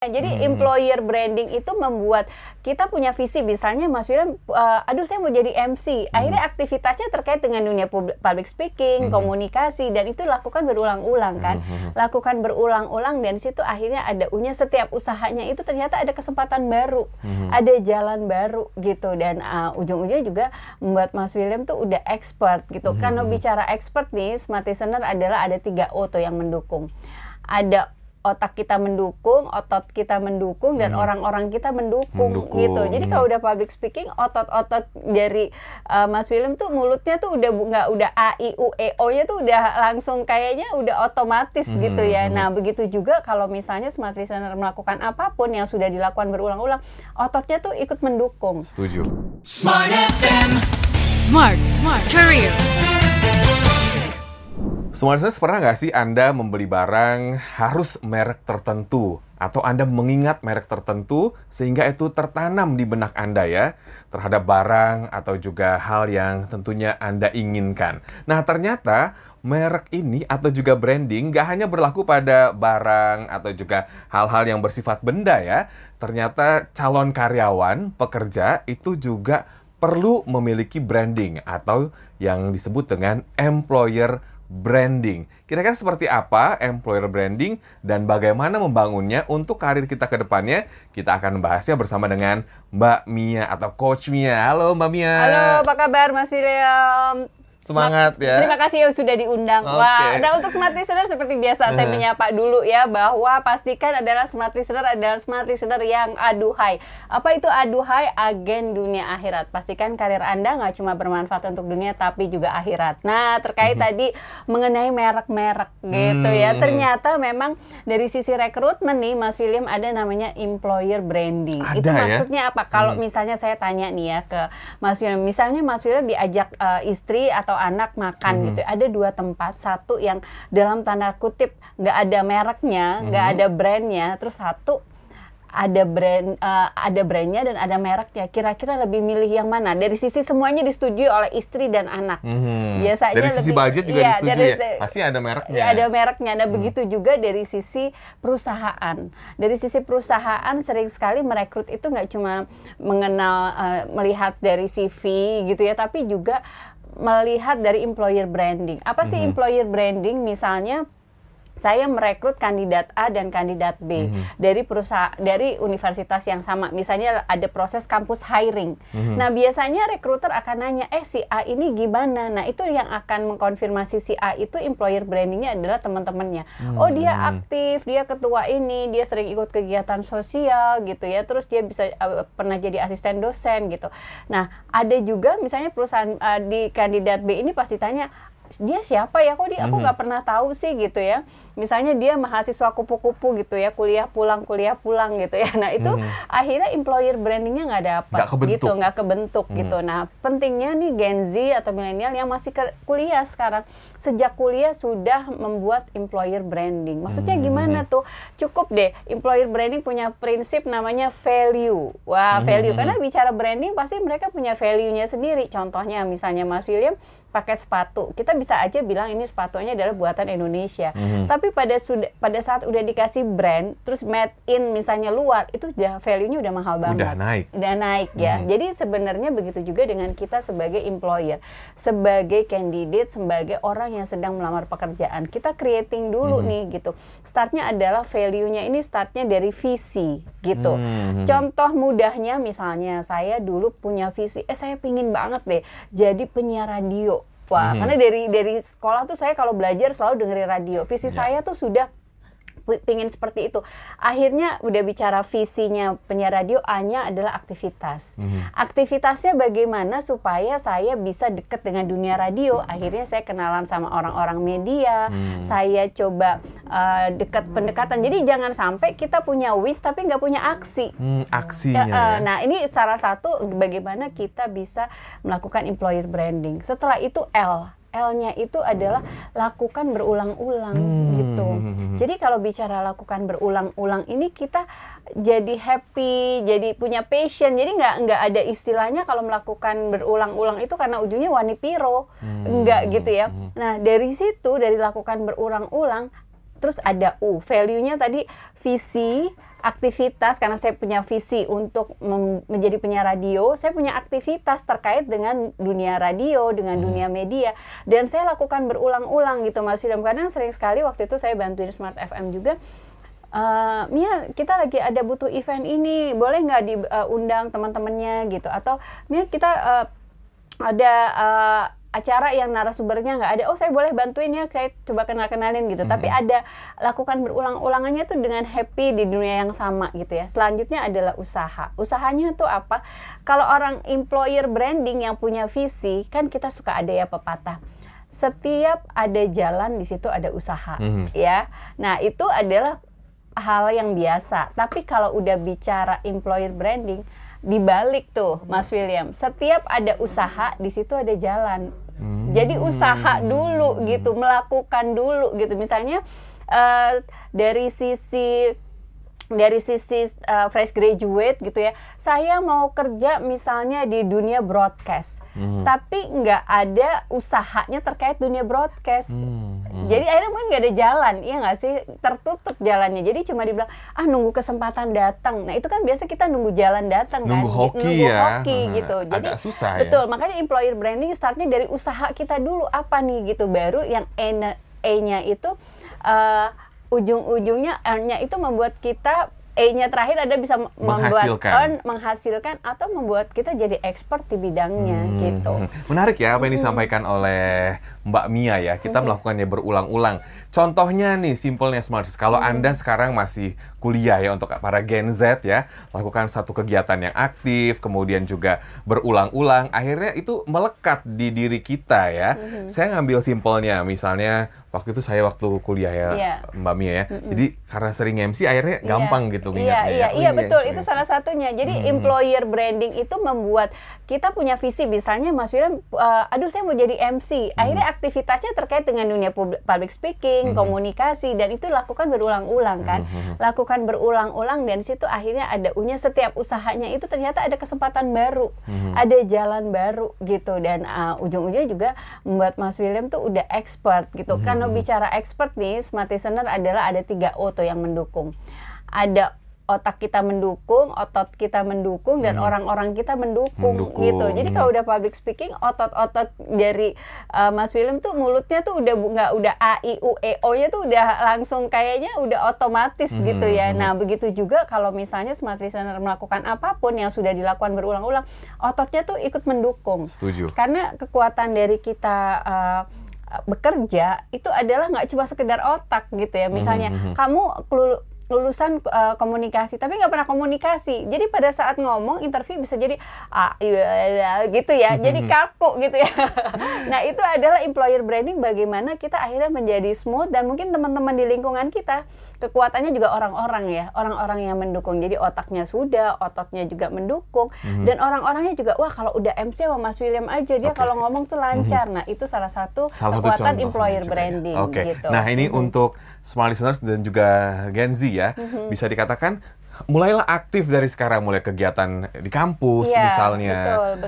Jadi hmm. employer branding itu membuat kita punya visi, misalnya Mas William, uh, aduh saya mau jadi MC. Hmm. Akhirnya aktivitasnya terkait dengan dunia public speaking, hmm. komunikasi, dan itu lakukan berulang-ulang kan, hmm. lakukan berulang-ulang dan situ akhirnya ada unya setiap usahanya itu ternyata ada kesempatan baru, hmm. ada jalan baru gitu dan uh, ujung-ujungnya juga membuat Mas William tuh udah expert gitu. Hmm. Karena bicara expert nih, smart listener adalah ada tiga O tuh yang mendukung. Ada otak kita mendukung, otot kita mendukung, dan hmm. orang-orang hmm. kita mendukung, mendukung, gitu. Jadi kalau udah public speaking, otot-otot dari uh, Mas William tuh mulutnya tuh udah nggak udah a i u e o nya tuh udah langsung kayaknya udah otomatis hmm. gitu ya. Hmm. Nah begitu juga kalau misalnya smart listener melakukan apa pun yang sudah dilakukan berulang-ulang, ototnya tuh ikut mendukung. Setuju. Smart FM. Smart Smart Career. Semuanya pernah nggak sih Anda membeli barang harus merek tertentu atau Anda mengingat merek tertentu sehingga itu tertanam di benak Anda ya terhadap barang atau juga hal yang tentunya Anda inginkan. Nah ternyata merek ini atau juga branding nggak hanya berlaku pada barang atau juga hal-hal yang bersifat benda ya. Ternyata calon karyawan, pekerja itu juga perlu memiliki branding atau yang disebut dengan employer branding. Kira-kira seperti apa employer branding dan bagaimana membangunnya untuk karir kita ke depannya? Kita akan membahasnya bersama dengan Mbak Mia atau Coach Mia. Halo Mbak Mia. Halo, apa kabar Mas William? Semangat ya. Terima kasih yang sudah diundang. Okay. Wah, nah untuk smart listener seperti biasa saya nah. menyapa dulu ya bahwa pastikan adalah smart listener adalah smart listener yang aduhai. Apa itu aduhai? Agen dunia akhirat. Pastikan karir Anda nggak cuma bermanfaat untuk dunia tapi juga akhirat. Nah, terkait hmm. tadi mengenai merek-merek gitu ya. Hmm. Ternyata memang dari sisi rekrutmen nih Mas William ada namanya employer branding. Ada, itu ya? maksudnya apa? Kalau hmm. misalnya saya tanya nih ya ke Mas William, misalnya Mas William diajak uh, istri atau atau anak makan hmm. gitu. Ada dua tempat, satu yang dalam tanda kutip nggak ada mereknya, nggak hmm. ada brandnya, terus satu ada brand uh, ada brandnya dan ada mereknya. Kira-kira lebih milih yang mana? Dari sisi semuanya disetujui oleh istri dan anak. Hmm. Biasanya dari sisi lebih, budget juga iya, disetujui dari, ya. Pasti ada mereknya. Ya, ada mereknya. Nah, hmm. begitu juga dari sisi perusahaan. Dari sisi perusahaan sering sekali merekrut itu nggak cuma mengenal uh, melihat dari CV gitu ya, tapi juga melihat dari employer branding. Apa sih mm -hmm. employer branding? Misalnya saya merekrut kandidat A dan kandidat B mm-hmm. dari perusahaan dari universitas yang sama. Misalnya ada proses kampus hiring. Mm-hmm. Nah, biasanya rekruter akan nanya, "Eh, si A ini gimana?" Nah, itu yang akan mengkonfirmasi si A itu employer brandingnya adalah teman-temannya. Mm-hmm. Oh, dia aktif, dia ketua ini, dia sering ikut kegiatan sosial gitu ya. Terus dia bisa uh, pernah jadi asisten dosen gitu. Nah, ada juga misalnya perusahaan uh, di kandidat B ini pasti tanya, dia siapa ya kok dia aku mhm. nggak pernah tahu sih gitu ya misalnya dia mahasiswa kupu-kupu gitu ya kuliah pulang kuliah pulang gitu ya. Nah itu hmm. akhirnya employer brandingnya nggak dapat gitu nggak kebentuk hmm. gitu. Nah pentingnya nih Gen Z atau milenial yang masih ke kuliah sekarang sejak kuliah sudah membuat employer branding. Maksudnya hmm. gimana tuh? Cukup deh employer branding punya prinsip namanya value. Wah value. Hmm. karena bicara branding pasti mereka punya value-nya sendiri. Contohnya misalnya Mas William pakai sepatu. Kita bisa aja bilang ini sepatunya adalah buatan Indonesia. Mm-hmm. tapi pada sudah pada saat udah dikasih brand terus made in misalnya luar itu udah value-nya udah mahal banget. Udah naik. Udah naik ya. Mm-hmm. jadi sebenarnya begitu juga dengan kita sebagai employer sebagai candidate sebagai orang yang sedang melamar pekerjaan. Kita creating dulu mm-hmm. nih gitu. Startnya adalah value-nya ini startnya dari visi gitu. Mm-hmm. contoh mudahnya misalnya saya dulu punya visi eh saya pingin banget deh jadi penyiar radio Wah, hmm. karena dari dari sekolah tuh saya kalau belajar selalu dengerin radio. Visi yeah. saya tuh sudah pingin seperti itu. Akhirnya udah bicara visinya penyiar radio A-nya adalah aktivitas. Hmm. Aktivitasnya bagaimana supaya saya bisa dekat dengan dunia radio. Akhirnya saya kenalan sama orang-orang media. Hmm. Saya coba uh, dekat pendekatan. Jadi jangan sampai kita punya wish tapi nggak punya aksi. Hmm, aksinya. Uh, uh, nah ini salah satu bagaimana kita bisa melakukan employer branding. Setelah itu L L-nya itu adalah lakukan berulang-ulang hmm. gitu. Jadi kalau bicara lakukan berulang-ulang ini kita jadi happy, jadi punya passion. Jadi nggak nggak ada istilahnya kalau melakukan berulang-ulang itu karena ujungnya wani piro, hmm. enggak gitu ya. Hmm. Nah dari situ dari lakukan berulang-ulang, terus ada U, value-nya tadi visi, aktivitas karena saya punya visi untuk menjadi penyiar radio, saya punya aktivitas terkait dengan dunia radio, dengan hmm. dunia media dan saya lakukan berulang-ulang gitu Mas William. Kadang sering sekali waktu itu saya bantuin Smart FM juga Uh, Mia kita lagi ada butuh event ini boleh nggak diundang uh, teman-temannya gitu atau Mia kita uh, ada uh, acara yang narasumbernya nggak ada, oh saya boleh bantuin ya, saya coba kenal-kenalin gitu. Mm -hmm. Tapi ada lakukan berulang-ulangannya tuh dengan happy di dunia yang sama gitu ya. Selanjutnya adalah usaha. Usahanya tuh apa? Kalau orang employer branding yang punya visi, kan kita suka ada ya pepatah. Setiap ada jalan di situ ada usaha, mm -hmm. ya. Nah itu adalah hal yang biasa. Tapi kalau udah bicara employer branding, dibalik tuh Mas William. Setiap ada usaha di situ ada jalan. Hmm. Jadi usaha dulu gitu, melakukan dulu gitu. Misalnya uh, dari sisi dari sisi uh, fresh graduate gitu ya, saya mau kerja misalnya di dunia broadcast, hmm. tapi nggak ada usahanya terkait dunia broadcast. Hmm. Hmm. Jadi akhirnya mungkin nggak ada jalan, iya nggak sih? Tertutup jalannya. Jadi cuma dibilang ah nunggu kesempatan datang. Nah itu kan biasa kita nunggu jalan datang nunggu kan, hoki nunggu ya. hoki hmm. gitu. Jadi Agak susah betul. Ya? Makanya employer branding startnya dari usaha kita dulu apa nih gitu, baru yang E-nya itu uh, ujung-ujungnya R-nya itu membuat kita E-nya terakhir ada bisa menghasilkan. membuat menghasilkan atau membuat kita jadi expert di bidangnya hmm. gitu. Menarik ya apa yang disampaikan hmm. oleh Mbak Mia ya. Kita hmm. melakukannya berulang-ulang. Contohnya nih simpelnya Smart Kalau hmm. Anda sekarang masih kuliah ya untuk para Gen Z ya, lakukan satu kegiatan yang aktif, kemudian juga berulang-ulang, akhirnya itu melekat di diri kita ya. Hmm. Saya ngambil simpelnya misalnya waktu itu saya waktu kuliah ya yeah. Mbak Mia ya. Mm-hmm. Jadi karena sering MC akhirnya yeah. gampang gitu Iya, iya, ya. oh, iya betul. Itu salah satunya. Jadi mm-hmm. employer branding itu membuat kita punya visi misalnya Mas William uh, aduh saya mau jadi MC. Akhirnya mm-hmm. Aktivitasnya terkait dengan dunia public speaking, mm-hmm. komunikasi dan itu lakukan berulang-ulang kan. Mm-hmm. Lakukan berulang-ulang dan situ akhirnya ada unya setiap usahanya itu ternyata ada kesempatan baru. Mm-hmm. Ada jalan baru gitu dan uh, ujung-ujungnya juga membuat Mas William tuh udah expert gitu mm-hmm. kan kalau bicara expert nih, smart listener adalah ada tiga O tuh yang mendukung. Ada otak kita mendukung, otot kita mendukung, dan hmm. orang-orang kita mendukung, mendukung gitu. Jadi kalau udah public speaking, otot-otot dari uh, Mas William tuh mulutnya tuh udah nggak udah a i u e o nya tuh udah langsung kayaknya udah otomatis hmm. gitu ya. Hmm. Nah begitu juga kalau misalnya smart listener melakukan apa pun yang sudah dilakukan berulang-ulang, ototnya tuh ikut mendukung. Setuju. Karena kekuatan dari kita uh, bekerja itu adalah nggak cuma sekedar otak gitu ya misalnya mm -hmm. kamu lulusan uh, komunikasi tapi nggak pernah komunikasi. Jadi pada saat ngomong interview bisa jadi ah iya, gitu ya. Jadi kaku gitu ya. Nah itu adalah employer branding bagaimana kita akhirnya menjadi smooth dan mungkin teman-teman di lingkungan kita kekuatannya juga orang-orang ya, orang-orang yang mendukung. Jadi otaknya sudah, ototnya juga mendukung, mm-hmm. dan orang-orangnya juga wah kalau udah MC sama Mas William aja dia okay. kalau ngomong tuh lancar. Mm-hmm. Nah itu salah satu salah kekuatan employer branding. Oke. Okay. Gitu. Nah ini mm-hmm. untuk small listeners dan juga Gen Z ya, mm-hmm. bisa dikatakan mulailah aktif dari sekarang mulai kegiatan di kampus yeah, misalnya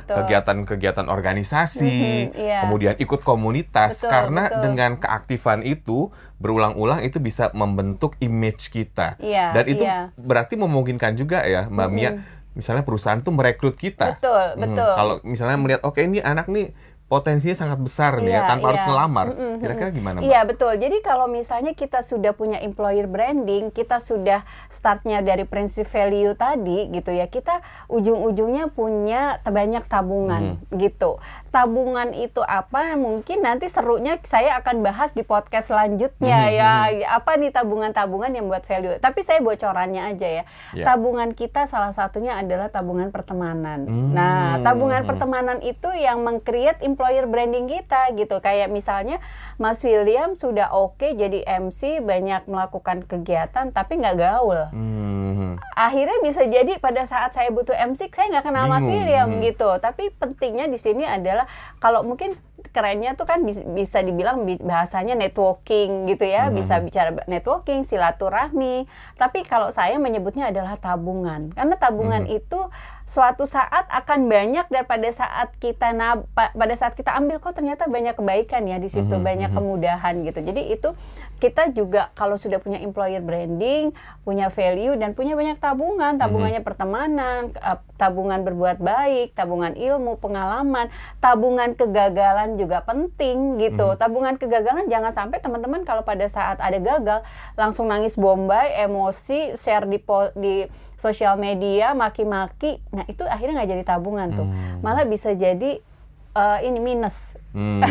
kegiatan-kegiatan organisasi mm-hmm, yeah. kemudian ikut komunitas betul, karena betul. dengan keaktifan itu berulang-ulang itu bisa membentuk image kita yeah, dan itu yeah. berarti memungkinkan juga ya mbak mm-hmm. Mia misalnya perusahaan tuh merekrut kita betul hmm, betul kalau misalnya melihat oke okay, ini anak nih potensinya sangat besar nih ya, iya, tanpa iya. harus ngelamar. Kira-kira gimana? Iya, betul. Jadi kalau misalnya kita sudah punya employer branding, kita sudah startnya dari prinsip value tadi gitu ya, kita ujung-ujungnya punya banyak tabungan hmm. gitu tabungan itu apa mungkin nanti serunya saya akan bahas di podcast selanjutnya mm-hmm. ya mhm. apa nih tabungan-tabungan yang buat value tapi saya bocorannya aja ya yeah. tabungan kita salah satunya adalah tabungan pertemanan mm-hmm. nah tabungan pertemanan itu yang mengcreate employer branding kita gitu kayak misalnya Mas William sudah oke okay jadi MC banyak melakukan kegiatan tapi nggak gaul mm-hmm. akhirnya bisa jadi pada saat saya butuh MC saya nggak kenal Bingung. Mas William mm-hmm. gitu tapi pentingnya di sini adalah kalau mungkin kerennya tuh kan bisa dibilang bahasanya networking gitu ya, hmm. bisa bicara networking, silaturahmi. Tapi kalau saya menyebutnya adalah tabungan. Karena tabungan hmm. itu suatu saat akan banyak dan pada saat kita nab pada saat kita ambil kok ternyata banyak kebaikan ya di situ mm -hmm. banyak mhm. kemudahan gitu jadi itu kita juga kalau sudah punya employer branding, punya value dan punya banyak tabungan, tabungannya mm -hmm. pertemanan, eh, tabungan berbuat baik, tabungan ilmu, pengalaman, tabungan kegagalan juga penting gitu. Mm -hmm. Tabungan kegagalan jangan sampai teman-teman kalau pada saat ada gagal langsung nangis bombay, emosi, share di di sosial media, maki-maki. Nah, itu akhirnya nggak jadi tabungan tuh. Hmm. Malah bisa jadi uh, ini minus. Hmm.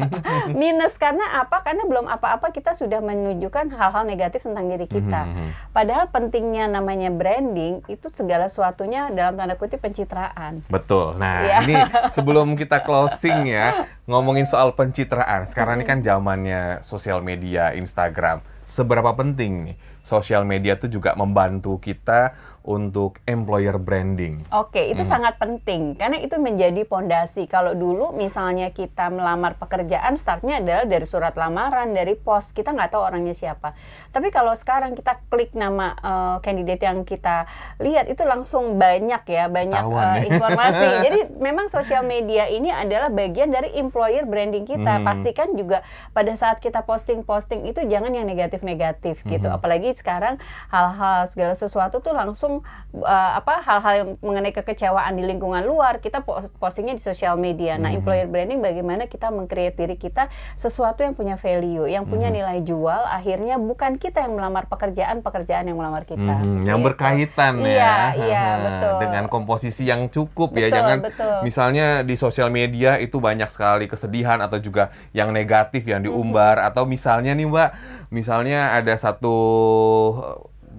minus karena apa? Karena belum apa-apa kita sudah menunjukkan hal-hal negatif tentang diri kita. Hmm. hmm, hmm. Padahal pentingnya namanya branding itu segala sesuatunya dalam tanda kutip pencitraan. Betul. Nah, ya. ini sebelum kita closing ya, ngomongin soal pencitraan. Sekarang ini kan zamannya sosial media, Instagram. Seberapa penting nih sosial media itu juga membantu kita untuk employer branding. Oke, itu hmm. sangat penting karena itu menjadi pondasi. Kalau dulu misalnya kita melamar pekerjaan, startnya adalah dari surat lamaran, dari pos, kita nggak tahu orangnya siapa. Tapi kalau sekarang kita klik nama uh, kandidat yang kita lihat itu langsung banyak ya, banyak uh, informasi. Jadi memang sosial media ini adalah bagian dari employer branding kita. Hmm. Pastikan juga pada saat kita posting-posting itu jangan yang negatif-negatif gitu. hmm. gitu. Apalagi sekarang hal-hal segala sesuatu tuh langsung uh, apa hal-hal yang mengenai kekecewaan di lingkungan luar kita postingnya di sosial media. Nah, mm -hmm. employer branding bagaimana kita mengcreate diri kita sesuatu yang punya value, yang punya mm -hmm. nilai jual. Akhirnya bukan kita yang melamar pekerjaan, pekerjaan yang melamar kita. Mm -hmm. Yang gitu. berkaitan ya. Iya, iya, betul. Dengan komposisi yang cukup ya. betul, ya. Jangan betul. misalnya di sosial media itu banyak sekali kesedihan atau juga yang negatif yang diumbar mm -hmm. atau misalnya nih Mbak, misalnya ada satu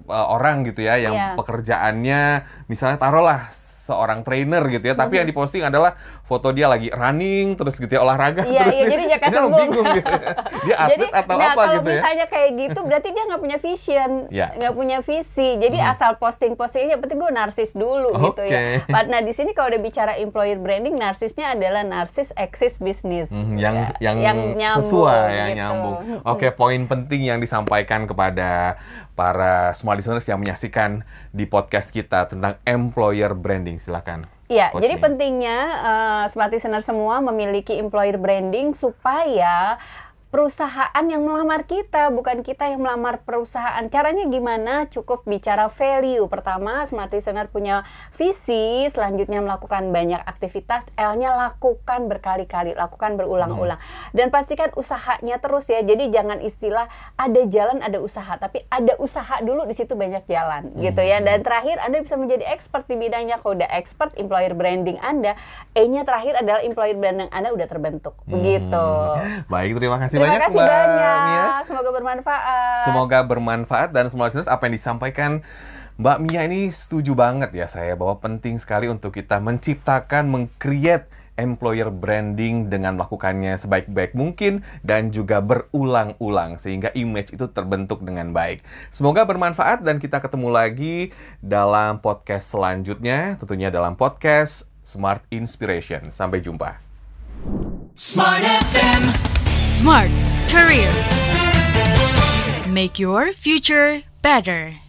orang gitu ya yang yeah. pekerjaannya misalnya taruhlah seorang trainer gitu ya, tapi mm -hmm. yang diposting adalah foto dia lagi running terus gitu ya olahraga iya, terus iya, jadi jaka sombong. bingung gitu. dia atlet jadi, atau nah, apa gitu ya. Kalau misalnya kayak gitu berarti dia nggak punya vision, nggak yeah. punya visi. Jadi hmm. asal posting-postingnya berarti gue narsis dulu okay. gitu ya. Nah di sini kalau udah bicara employer branding, narsisnya adalah narsis eksis bisnis. Hmm, yang, ya. yang yang nyambung, sesuai, yang gitu. nyambung. Oke, okay, poin penting yang disampaikan kepada para small listeners yang menyaksikan di podcast kita tentang employer branding. Silakan. Iya, jadi pentingnya uh, smart listener semua memiliki employer branding supaya perusahaan yang melamar kita, bukan kita yang melamar perusahaan. Caranya gimana? Cukup bicara value. Pertama, smart listener punya visi, selanjutnya melakukan banyak aktivitas, L-nya lakukan berkali-kali, lakukan berulang-ulang. Hmm. Dan pastikan usahanya terus ya. Jadi jangan istilah ada jalan, ada usaha, tapi ada usaha dulu di situ banyak jalan hmm. gitu ya. Dan terakhir Anda bisa menjadi expert di bidangnya. Kalau udah expert employer branding Anda, E-nya terakhir adalah employer branding Anda udah terbentuk. Begitu. Hmm. Baik, terima kasih Terima banyak kasih Mbak banyak. Mia. Semoga bermanfaat. Semoga bermanfaat dan semua listeners apa yang disampaikan Mbak Mia ini setuju banget ya saya bahwa penting sekali untuk kita menciptakan, mengcreate employer branding dengan melakukannya sebaik-baik mungkin dan juga berulang-ulang sehingga image itu terbentuk dengan baik. Semoga bermanfaat dan kita ketemu lagi dalam podcast selanjutnya, tentunya dalam podcast Smart Inspiration. Sampai jumpa. Smart FM. Smart Career. Make your future better.